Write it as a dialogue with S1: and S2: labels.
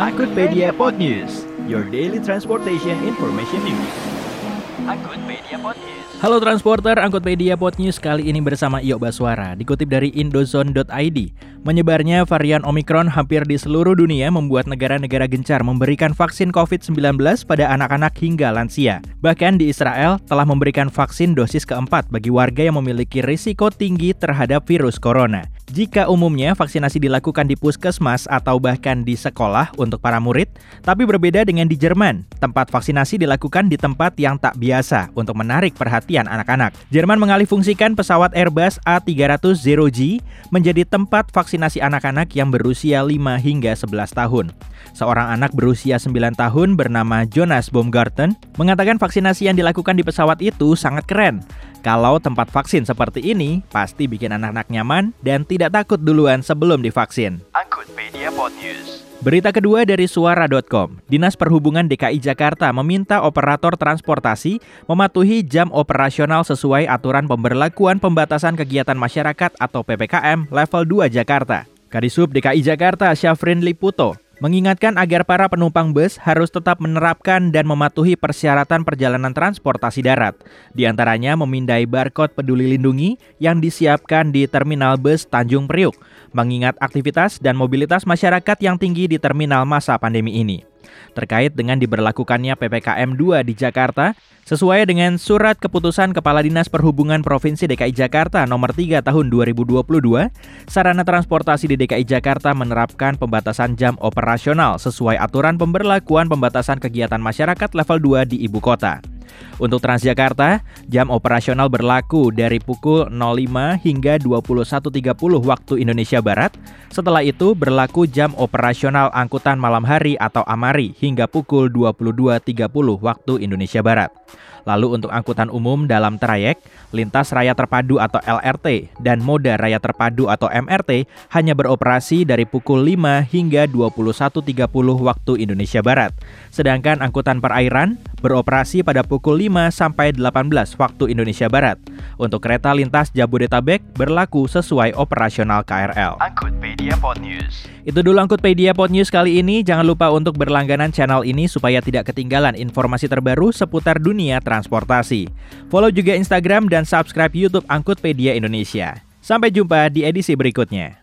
S1: Angkutpedia Pod News, your daily transportation information news. Halo transporter, Angkutpedia Pod News kali ini bersama Iyo Baswara. Dikutip dari indozone.id, menyebarnya varian Omicron hampir di seluruh dunia membuat negara-negara gencar memberikan vaksin COVID-19 pada anak-anak hingga lansia. Bahkan di Israel telah memberikan vaksin dosis keempat bagi warga yang memiliki risiko tinggi terhadap virus corona. Jika umumnya vaksinasi dilakukan di puskesmas atau bahkan di sekolah untuk para murid, tapi berbeda dengan di Jerman. Tempat vaksinasi dilakukan di tempat yang tak biasa untuk menarik perhatian anak-anak. Jerman mengalihfungsikan pesawat Airbus A300 Zero G menjadi tempat vaksinasi anak-anak yang berusia 5 hingga 11 tahun. Seorang anak berusia 9 tahun bernama Jonas Baumgarten mengatakan vaksinasi yang dilakukan di pesawat itu sangat keren. Kalau tempat vaksin seperti ini, pasti bikin anak-anak nyaman dan tidak takut duluan sebelum divaksin. Berita kedua dari suara.com. Dinas Perhubungan DKI Jakarta meminta operator transportasi mematuhi jam operasional sesuai aturan pemberlakuan pembatasan kegiatan masyarakat atau PPKM level 2 Jakarta. Kadisub DKI Jakarta Syafrin Liputo mengingatkan agar para penumpang bus harus tetap menerapkan dan mematuhi persyaratan perjalanan transportasi darat. Di antaranya memindai barcode peduli lindungi yang disiapkan di terminal bus Tanjung Priuk, mengingat aktivitas dan mobilitas masyarakat yang tinggi di terminal masa pandemi ini terkait dengan diberlakukannya PPKM 2 di Jakarta sesuai dengan surat keputusan Kepala Dinas Perhubungan Provinsi DKI Jakarta nomor 3 tahun 2022, sarana transportasi di DKI Jakarta menerapkan pembatasan jam operasional sesuai aturan pemberlakuan pembatasan kegiatan masyarakat level 2 di ibu kota. Untuk Transjakarta, jam operasional berlaku dari pukul 05 hingga 21.30 waktu Indonesia Barat. Setelah itu berlaku jam operasional angkutan malam hari atau AMARI hingga pukul 22.30 waktu Indonesia Barat. Lalu untuk angkutan umum dalam trayek, lintas raya terpadu atau LRT dan moda raya terpadu atau MRT hanya beroperasi dari pukul 5 hingga 21.30 waktu Indonesia Barat. Sedangkan angkutan perairan beroperasi pada pukul 5 sampai 18 waktu Indonesia Barat. Untuk kereta lintas Jabodetabek berlaku sesuai operasional KRL. Angkutpedia Pod News. Itu dulu Angkutpedia Pod News kali ini. Jangan lupa untuk berlangganan channel ini supaya tidak ketinggalan informasi terbaru seputar dunia transportasi. Follow juga Instagram dan subscribe YouTube Angkutpedia Indonesia. Sampai jumpa di edisi berikutnya.